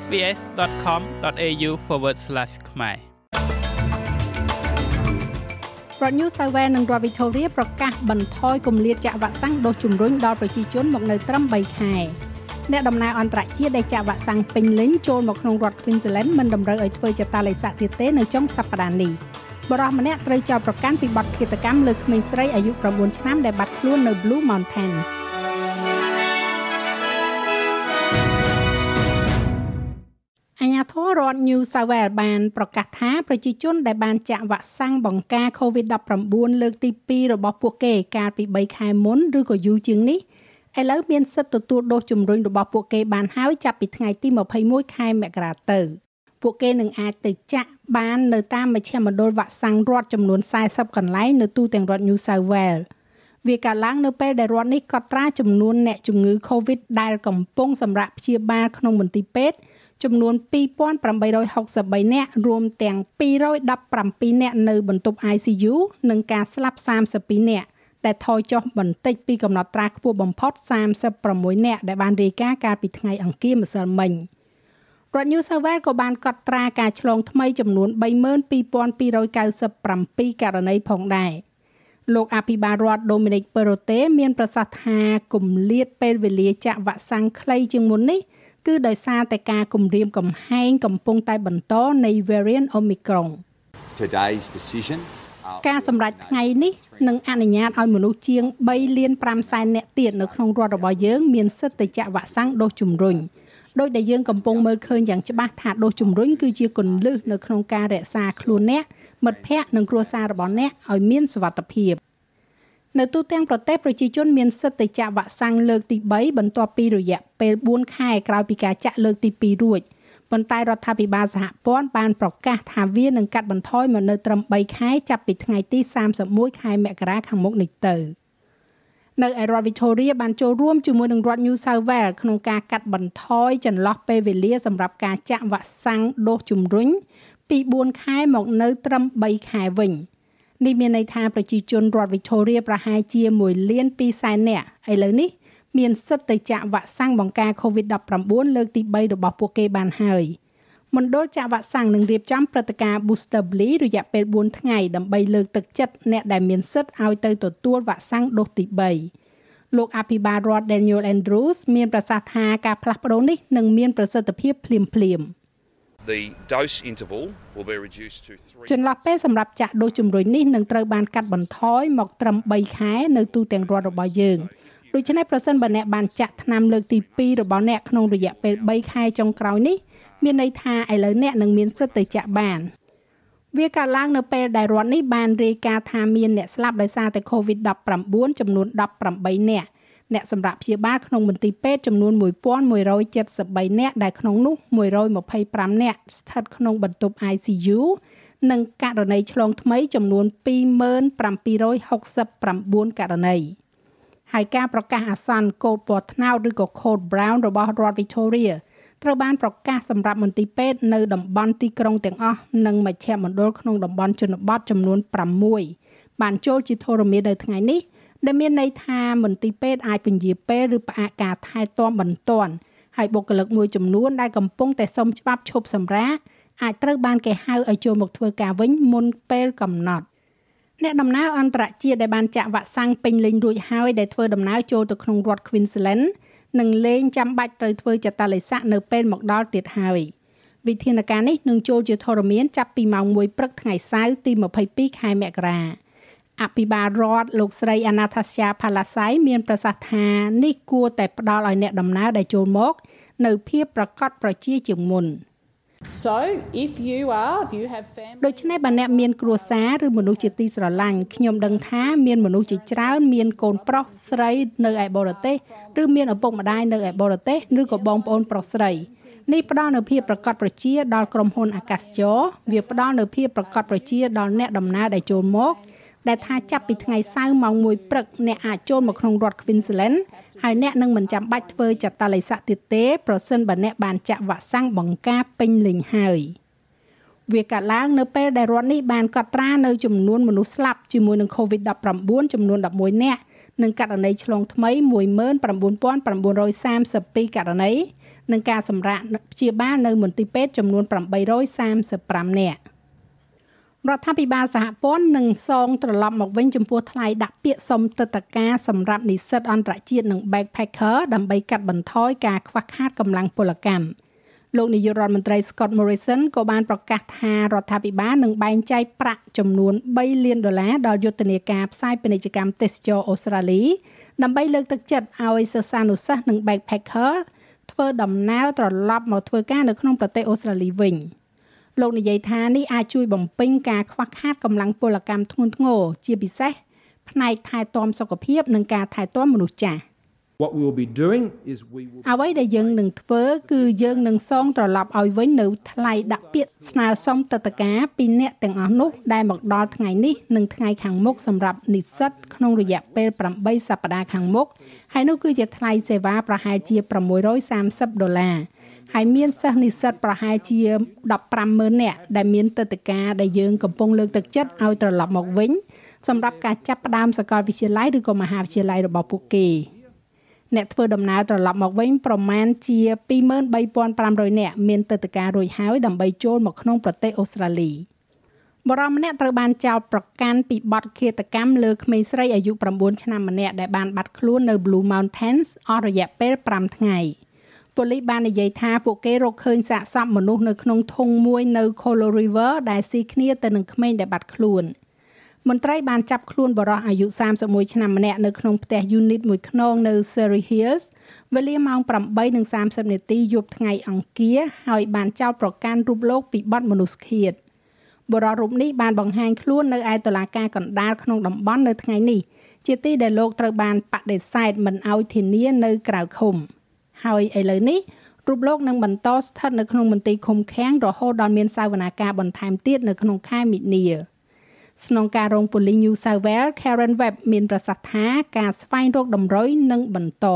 sbs.com.au/ ខ្មែររដ្ឋ New South Wales និងរដ្ឋ Victoria ប្រកាសបន្ថយគម្លាតចាក់វ៉ាក់សាំងដូសជំរុញដល់ប្រជាជនមកនៅត្រឹម3ខែអ្នកដំណើរអន្តរជាតិដែលចាក់វ៉ាក់សាំងពេញលេញចូលមកក្នុងរដ្ឋ Queensland មិនតម្រូវឲ្យធ្វើចតាឡេសាទៀតទេនៅចុងសប្តាហ៍នេះបរិះម្នាក់ត្រូវចោទប្រកាន់ពីបទឃាតកម្មលើក្មេងស្រីអាយុ9ឆ្នាំដែលបាត់ខ្លួននៅ Blue Mountains ររដ្ឋ New South Wales បានប្រកាសថាប្រជាជនដែលបានចាក់វ៉ាក់សាំងបង្ការ COVID-19 លើកទី2របស់ពួកគេកាលពី3ខែមុនឬក៏យូរជាងនេះឥឡូវមានសិទ្ធិទទួលដូសជំរុញរបស់ពួកគេបានហើយចាប់ពីថ្ងៃទី21ខែមករាទៅពួកគេនឹងអាចទៅចាក់បាននៅតាមមជ្ឈមណ្ឌលវ៉ាក់សាំងរដ្ឋចំនួន40កន្លែងនៅទូទាំងរដ្ឋ New South Wales វាកើតឡើងនៅពេលដែលរដ្ឋនេះកត់ត្រាចំនួនអ្នកជំងឺ Covid ដែលកំពុងសម្រាប់ព្យាបាលក្នុងមន្ទីរពេទ្យ ចំនួន2863នាក់រួមទាំង217នាក់នៅបន្ទប់ ICU និងការស្លាប់32នាក់ដែលថយចុះបន្តិចពីកំណត់ត្រាខ្ពស់បំផុត36នាក់ដែលបានរាយការណ៍កាលពីថ្ងៃអង្គារម្សិលមិញរដ្ឋ New South Wales ក៏បានកត់ត្រាការឆ្លងថ្មីចំនួន32,297ករណីផងដែរលោកអភិបាលរដ្ឋ Dominic Perrottet មានប្រសាសន៍ថាគម្លាតពេលវេលាចាក់វ៉ាក់សាំងខ្លីជាងមុននេះ គឺដោយសារតែការគម្រាមកំហែងកំពុងតែបន្តនៃ variant Omicron Today's decision ការសម្រេចថ្ងៃនេះនឹងអនុញ្ញាតឲ្យមនុស្សជាង3លាន5សែននាក់ទៀតនៅក្នុងរដ្ឋរបស់យើងមានសិទ្ធិទៅចាក់វ៉ាក់សាំងដូសជំរុញដោយដែលយើងកំពុងមើលឃើញយ៉ាងច្បាស់ថាដូសជំរុញគឺជាគន្លឹះនៅក្នុងការរក្សាខ្លួនអ្នកមិត្តភ័ក្តិនិងគ្រួសាររបស់អ្នកឲ្យមានសុវត្ថិភាព នៅទូទាំងប្រទេសប្រជាជនមានសិទ្ធិទៅចាក់វ៉ាក់សាំងលើកទី3បន្ទាប់ពីរយៈពេល4ខែក្រោយពីការចាក់លើកទី2រួចប៉ុន្តែរដ្ឋាភិបាលសហព័ន្ធបានប្រកាសថាវានឹងកាត់បន្ថយមកនៅត្រឹម3ខែចាប់ពីថ្ងៃទី31ខែមករាខាងមុខនេះទៅនៅឯរដ្ឋ Victoria បានចូលរួមជាមួយនឹងរដ្ឋ New South Wales ក្នុងការកាត់បន្ថយចន្លោះពេលវេលាសម្រាប់ការចាក់វ៉ាក់សាំងដូសជំរុញពី4ខែមកនៅត្រឹម3ខែវិញ នេះមានន័យថាប្រជាជនរដ្ឋ Victoria ប្រហែលជា1លាន2សែននាក់ឥឡូវនេះមានសិទ្ធិទៅចាក់វ៉ាក់សាំងបង្ការ COVID-19 លើកទី3របស់ពួកគេបានហើយមណ្ឌលចាក់វ៉ាក់សាំងនឹងរៀបចំព្រឹត្តិការណ៍ Booster Blee រយៈពេល4ថ្ងៃដើម្បីលើកទឹកចិត្តអ្នកដែលមានសិទ្ធិឲ្យទៅទទួលវ៉ាក់សាំងដូសទី3លោកអភិបាលរដ្ឋ Daniel Andrews មានប្រសាសន៍ថាការផ្លាស់ប្ដូរនេះនឹងមានប្រសិទ្ធភាពភ្លាមៗ The dose interval will be reduced to 3ចន្លោះពេលសម្រាប់ចាក់ដូសជំរុញនេះនឹងត្រូវបានកាត់បន្ថយមកត្រឹម3ខែនៅទូទាំងរដ្ឋរបស់យើងដូច្នេះប្រសិនបើអ្នកបានចាក់ថ្នាំលើកទី2របស់អ្នកក្នុងរយៈពេល3ខែចុងក្រោយនេះមានន័យថាឥឡូវអ្នកនឹងមានសិទ្ធិទៅចាក់បាន វាកើតឡើងនៅពេលដែលរដ្ឋនេះបានរាយការណ៍ថាមានអ្នកស្លាប់ដោយសារតែ COVID-19 ចំនួន18នាក់ អ្នកសម្រាប់ព្យាបាលក្នុងមន្ទីរពេទ្យចំនួន1173នាក់ដែលក្នុងនោះ125នាក់ស្ថិតក្នុងបន្ទប់ ICU និងករណីឆ្លងថ្មីចំនួន2769ករណីហើយការប្រកាសអាសន្នកូដពណ៌ត្នោតឬក៏ Code Brown របស់រដ្ឋ Victoria ត្រូវបានប្រកាសសម្រាប់មន្ទីរពេទ្យនៅតំបន់ទីក្រុងទាំងអស់និងមជ្ឈមណ្ឌលក្នុងតំបន់ជនបទចំនួន6បានចូលជាធរមាននៅថ្ងៃនេះ ដែលមានន័យថាមន្ទីរពេទ្យអាចពន្យាពេលឬផ្អាកការថែទាំបន្ទាន់ហើយបុគ្គលិកមួយចំនួនដែលកំពុងតែសុំច្បាប់ឈប់សម្រាកអាចត្រូវបានគេហៅឲ្យចូលមកធ្វើការវិញមុនពេលកំណត់អ្នកដំណើរអន្តរជាតិដែលបានចាក់វ៉ាក់សាំងពេញលេញរួចហើយដែលធ្វើដំណើរចូលទៅក្នុងរដ្ឋ Queensland នឹងលែងចាំបាច់ត្រូវធ្វើចតាឡេសាក់នៅពេលមកដល់ទៀតហើយវិធានការនេះនឹងចូលជាធរមានចាប់ពីម៉ោង1ព្រឹកថ្ងៃសៅរ៍ទី22ខែមករា អភិបាលរដ្ឋលោកស្រី Anastasia Palasai មានប្រសាសន៍ថានេះគួរតែផ្ដល់ឲ្យអ្នកដំណើរដែលចូលមក នៅភាពប្រកបប្រជាជាងមុន So if you are if you have family ដូច្នេះបើអ្នកមានគ្រួសារឬមនុស្សជាទីស្រឡាញ់ខ្ញុំដឹងថាមានមនុស្សជាច្រើនមានកូនប្រុសស្រីនៅឯបរទេសឬមានឪពុកម្ដាយនៅឯបរទេសឬក៏បងប្អូនប្រុសស្រីនេះផ្ដល់នូវភាពប្រកបប្រជាដល់ក្រុមហ៊ុនអាកាសចរវាផ្ដល់នូវភាពប្រកបប្រជាដល់អ្នកដំណើរដែលចូលមក ដែលថាចាប់ពីថ្ងៃសៅរ៍ម៉ោង1ព្រឹកអ្នកអាចចូលមកក្នុងរដ្ឋ Queensland ហើយអ្នកនឹងមិនចាំបាច់ធ្វើចតាឡេសាក់ទៀតទេប្រសិនបើអ្នកបានចាក់វ៉ាក់សាំងបង្ការពេញលេញហើយវាកើតឡើងនៅពេលដែលរដ្ឋនេះបានកត់ត្រានៅចំនួនមនុស្សស្លាប់ជាមួយនឹង COVID-19 ចំនួន11នាក់និងករណីឆ្លងថ្មី19932ករណីនិងការសម្រាកព្យាបាលនៅមន្ទីរពេទ្យចំនួន835នាក់ រដ្ឋាភិបាលសហព័ន្ធនឹងសងត្រឡប់មកវិញចំពោះថ្លៃដាក់ពាក្យសុំទឹកតការសម្រាប់និស្សិតអន្តរជាតិនិង backpacker ដើម្បីកាត់បន្ថយការខ្វះខាតកម្លាំងពលកម្មលោកនាយករដ្ឋមន្ត្រី Scott Morrison ក៏បានប្រកាសថារដ្ឋាភិបាលនឹងបែងចែកប្រាក់ចំនួន3លានដុល្លារដល់យុទ្ធនាការផ្សាយពាណិជ្ជកម្មទេសចរអូស្ត្រាលីដើម្បីលើកទឹកចិត្តឲ្យសិស្សានុសិស្សនិង backpacker ធ្វើដំណើរត្រឡប់មកធ្វើការនៅក្នុងប្រទេសអូស្ត្រាលីវិញ លោកនិយាយថានេះអាចជួយបំពេញការខ្វះខាតកម្លាំងពលកម្មធ្ងន់ធ្ងរជាពិសេសផ្នែកថែទាំសុខភាពនិងការថែទាំមនុស្សចាស់ What we will be doing is we will អ្វីដែលយើងនឹងធ្វើគឺយើងនឹងសងត្រឡប់ឲ្យវិញនៅថ្លៃដាក់ពាក្យស្នើសុំទឹកតការពីអ្នកទាំងអស់នោះដែលមកដល់ថ្ងៃនេះនិងថ្ងៃខាងមុខសម្រាប់និស្សិតក្នុងរយៈពេល8សប្តាហ៍ខាងមុខហើយនោះគឺជាថ្លៃសេវាប្រហែលជា630ដុល្លារ ហើយមានសិស្សនិស្សិតប្រហែលជា150,000នាក់ដែលមានទឹកតការដែលយើងកំពុងលើកទឹកចិត្តឲ្យត្រឡប់មកវិញសម្រាប់ការចាប់ផ្ដើមសាកលវិទ្យាល័យឬក៏មហាវិទ្យាល័យរបស់ពួកគេអ្នកធ្វើដំណើរត្រឡប់មកវិញប្រមាណជា23,500នាក់មានទឹកតការរួចហើយដើម្បីចូលមកក្នុងប្រទេសអូស្ត្រាលីបរិមម្នាក់ត្រូវបានចោទប្រកាន់ពីបទឃាតកម្មលើក្មេងស្រីអាយុ9ឆ្នាំម្នាក់ដែលបានបាត់ខ្លួននៅ Blue Mountains អស់រយៈពេល5ថ្ងៃ ប៉ូលីសបាននិយាយថាពួកគេរកឃើញសាកសពមនុស្សនៅក្នុងធុងមួយនៅ Colo River ដែលស៊ីគ្នាទៅនឹងក្មេងដែលបាត់ខ្លួន។មន្ត្រីបានចាប់ខ្លួនបរិះអាយុ31ឆ្នាំម្នាក់នៅក្នុងផ្ទះយូនីតមួយខ្នងនៅ Surrey Hills វេលាម៉ោង8:30នាទីយប់ថ្ងៃអង្គារហើយបានចោទប្រកាន់រូបលោកពីបទមនុស្សឃាតបរិះរូបនេះបានបង្ហាញខ្លួននៅឯតុលាការកណ្ដាលក្នុងតំបន់នៅថ្ងៃនេះជាទីដែលលោកត្រូវបានបដិសេធមិនឲ្យធានានៅក្រៅឃុំ ហើយឥឡូវនេះរូបលោកនឹងបន្តស្ថិតនៅក្នុងមន្ទីរឃុំឃាំងរហូតដល់មានសវនាការបន្ថែមទៀតនៅក្នុងខែមិនិនាស្នងការរងប៉ូលីស New South Wales Karen Webb មានប្រសាសន៍ថាការស្វែងរកតម្រុយនឹងបន្ត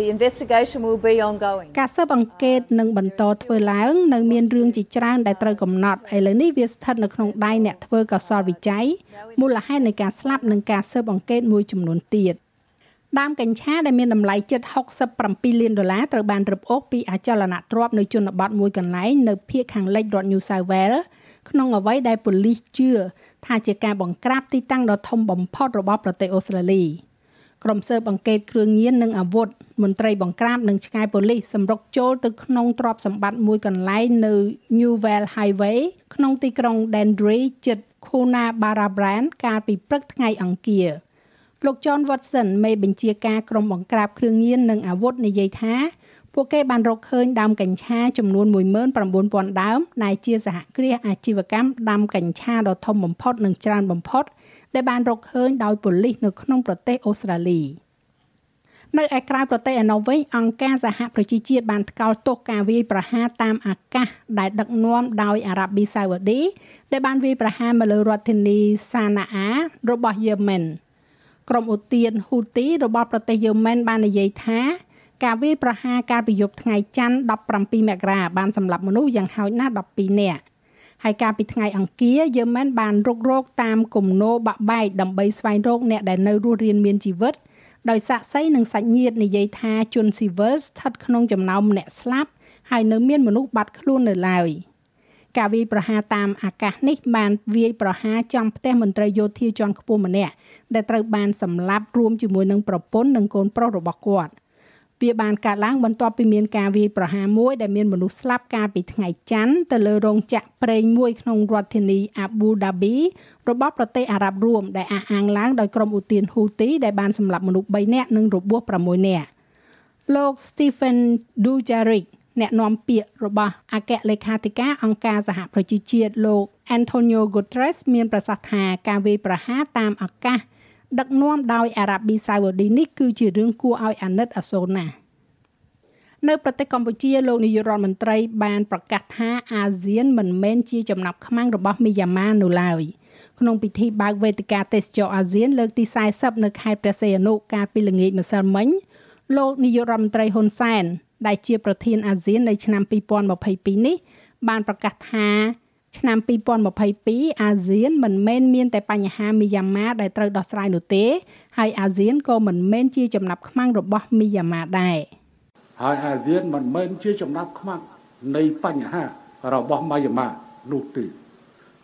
The investigation will be ongoing. ការស៊ើបអង្កេតនឹងបន្តធ្វើឡើង នៅមានរឿងជាច្រើនដែលត្រូវកំណត់ឥឡូវនេះវាស្ថិតនៅក្នុងដៃអ្នកធ្វើកសលវិច័យមូលហេតុនៃការស្លាប់និងការស៊ើបអង្កេតមួយចំនួនទៀត ដើមកញ្ឆាដែលមានតម្លៃជិត67លានដុល្លារត្រូវបានរឹបអូសពីអចលនទ្រព្យនៅជនបទមួយកន្លែងនៅភូមិខាងលិចរដ្ឋ New South Wales ក្នុងអ្វីដែលប៉ូលីសជឿថាជាការបង្ក្រាបទីតាំងដ៏ធំបំផុតរបស់ប្រទេសអូស្ត្រាលីក្រុមស៊ើបអង្កេតគ្រឿងញៀននិងអាវុធមន្ត្រីបង្ក្រាបនិងឆ្កែប៉ូលីសសម្រុកចូលទៅក្នុងទ្រព្យសម្បត្តិមួយកន្លែងនៅ Newell Highway ក្នុងទីក្រុង Dendry ជិត Kuna Barabran កាលពីព្រឹកថ្ងៃអង្គារ លោក John Watson មេបញ្ជាការក្រុមបង្ក្រាបគ្រឿងញៀននិងអាវុធនិយាយថាពួកគេបានរកឃើញដើមកញ្ឆាចំនួន19000ដើមដែលជាសហគ្រាសអាជីវកម្មដាំកញ្ឆាដ៏ធំបំផុតនិងច្រើនបំផុត ដែលបានរកឃើញដោយប៉ូលីសនៅក្នុងប្រទេសអូស្ត្រាលីនៅឯក្រៅប្រទេសឯណោះវិញអង្គការសហប្រជាជាតិបានថ្កោលទោសការវាយប្រហារតាមអាកាសដែលដឹកនាំដោយអារ៉ាប៊ីសាអូឌីដែលបានវាយប្រហារមកលើរដ្ឋធានីសាណាអារបស់យេម៉ែន ក្រុមឧទានហ៊ូទីរបស់ប្រទេសយេម៉ែនបាននិយាយថាការវាយប្រហារកាលពីយប់ថ្ងៃច័ន្ទ17មករាបានសម្លាប់មនុស្សយ៉ាងហោចណាស់12នាក់ហើយកាលពីថ្ងៃអង្គារយឺមែនបានរុករកតាមគំនរបាក់បែកដើម្បីស្វែងរកអ្នកដែលនៅរស់រានមានជីវិតដោយសាក់សីនិងសាច់ញាតិនិយាយថាជនស៊ីវិលស្ថិតក្នុងចំណោមអ្នកស្លាប់ហើយនៅមានមនុស្សបាត់ខ្លួននៅឡើយ ការវាយប្រហារតាមអាកាសនេះបានវាយប្រហារចំផ្ទះមន្ត្រីយោធាជាន់ខ្ពស់ម្នាក់ដែលត្រូវបានសម្លាប់រួមជាមួយនឹងប្រពន្ធនិងកូនប្រុសរបស់គាត់វាបានកើតឡើងបន្ទាប់ពីមានការវាយប្រហារមួយដែលមានមនុស្សស្លាប់កាលពីថ្ងៃច័ន្ទទៅលើរោងចក្រប្រេងមួយក្នុងរដ្ឋធានី Abu Dhabi របស់ប្រទេសអារ៉ាប់រួមដែលអះអាងឡើងដោយក្រុមឧទានហ៊ូទីដែលបានសម្លាប់មនុស្ស3នាក់និងរបួស6នាក់លោក Stephen Dujarric អ្នកនាំពាក្យរបស់អគ្គលេខាធិការអង្គការសហប្រជាជាតិលោក Antonio Guterres មានប្រសាសន៍ថាការវាយប្រហារតាមអាកាសដឹកនាំដោយអារ៉ាប៊ីសាអូឌីនេះគឺជារឿងគួរឲ្យអាណិតអាសូរណាស់នៅប្រទេសកម្ពុជាលោកនាយករដ្ឋមន្ត្រីបានប្រកាសថាអាស៊ានមិនមែនជាចំណាប់ខ្មាំងរបស់មីយ៉ាន់ម៉ានៅឡើយក្នុងពិធីបើកវេទិកាទេសចរអាស៊ានលើកទី40នៅខេត្តព្រះសីហនុកាលពីល្ងាចម្សិលមិញលោកនាយករដ្ឋមន្ត្រីហ៊ុនសែន ដែលជាប្រធានអាស៊ាននៅឆ្នាំ2022នេះ បានប្រកាសថាឆ្នាំ2022អាស៊ានមិនមែនមានតែបញ្ហាមីយ៉ាន់ម៉ាដែលត្រូវដោះស្រាយនោះទេ ហើយអាស៊ានក៏មិនមែនជាចំណាប់ខ្មាំងរបស់មីយ៉ាន់ម៉ាដែរហើយអាស៊ានមិនមែនជាចំណាប់ខ្មាំងនៃបញ្ហារបស់មីយ៉ាន់ម៉ានោះទេ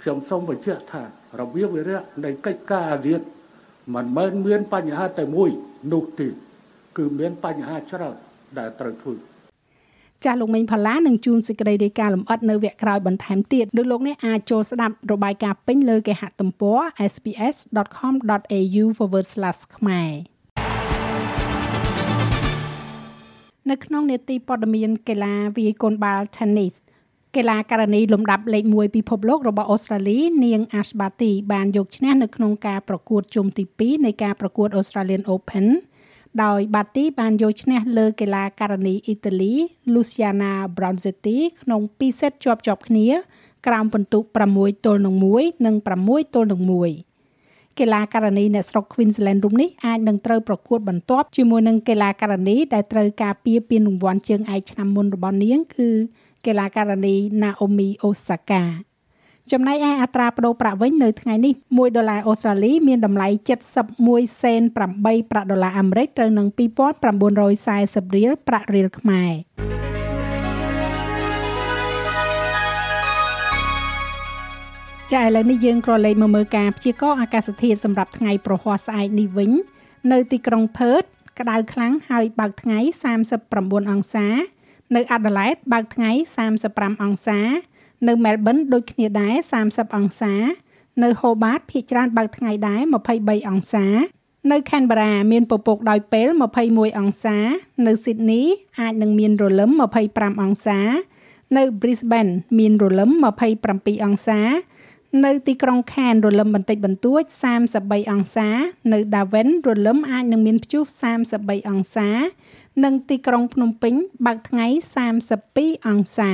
ខ្ញុំសូមបញ្ជាក់ថារបៀបវិរៈនៃកិច្ចការអាស៊ានមិនមែនមានបញ្ហាតែមួយនោះទេគឺមានបញ្ហាច្រើនដែលត្រូវធ្វើ ចាស់លោកមេងផល្លានឹងជួនសេចក្តីរាយការណ៍លម្អិតនៅវគ្គក្រោយបន្ថែមទៀតឬលោកអ្នកអាចចូលស្ដាប់របាយការណ៍ពេញលើគេហទំព័រ sps.com.au/ ខ្មែរនៅក្នុងនេតិព័ត៌មានកីឡាវាយកូនបាល់ Tennis កីឡាករនីលំដាប់លេខ1ពិភពលោករបស់អូស្ត្រាលីនាង Ash Barty បានយកឈ្នះនៅក្នុងការប្រកួតជុំទី2នៃការប្រកួត Australian Open ដោយបាទីបានយកឈ្នះលើកីឡាករនីអ៊ីតាលី Luciana Bronzetti ក្នុង2សេតជាប់ជាប់គ្នា ក្រោមពិន្ទុ6ទល់នឹង1និង6ទល់នឹង1កីឡាករនីអ្នកស្រុក Queensland រូបនេះអាចនឹងត្រូវប្រកួតបន្ទាប់ជាមួយនឹងកីឡាករនីដែលត្រូវការពារពានរង្វាន់ជើងឯកឆ្នាំមុនរបស់នាងគឺកីឡាករនី Naomi Osaka ចំណែកឯអត្រាប្តូរប្រាក់វិញនៅថ្ងៃនេះ1ដុល្លារអូស្ត្រាលីមានតម្លៃ71សេន8ប្រាក់ដុល្លារអាមេរិកត្រូវនឹង2940រៀលប្រាក់រៀលខ្មែរចាឥឡូវនេះយើងក៏លេខមកមើលការព្យាករណ៍អាកាសធាតុសម្រាប់ថ្ងៃប្រហ័សស្អែកនេះវិញ នៅទីក្រុងផឺតក្តៅខ្លាំងហើយបើកថ្ងៃ39អង្សា នៅអាដាលេដបើកថ្ងៃ35អង្សា នៅមែលប៊នដូចគ្នាដែរ30អង្សា នៅហូបាតភាគច្រើនបើកថ្ងៃដែរ23អង្សា នៅខេនបារ៉ាមានពពកដោយពេល21អង្សា នៅស៊ីដនីអាចនឹងមានរលឹម25អង្សា នៅ Brisbane មានរលឹម27អង្សា នៅទីក្រុងខានរលឹមបន្តិចបន្តួច33អង្សា នៅ Darwin រលឹមអាចនឹងមានព្យុះ33អង្សានិងទីក្រុងភ្នំពេញបើកថ្ងៃ32អង្សា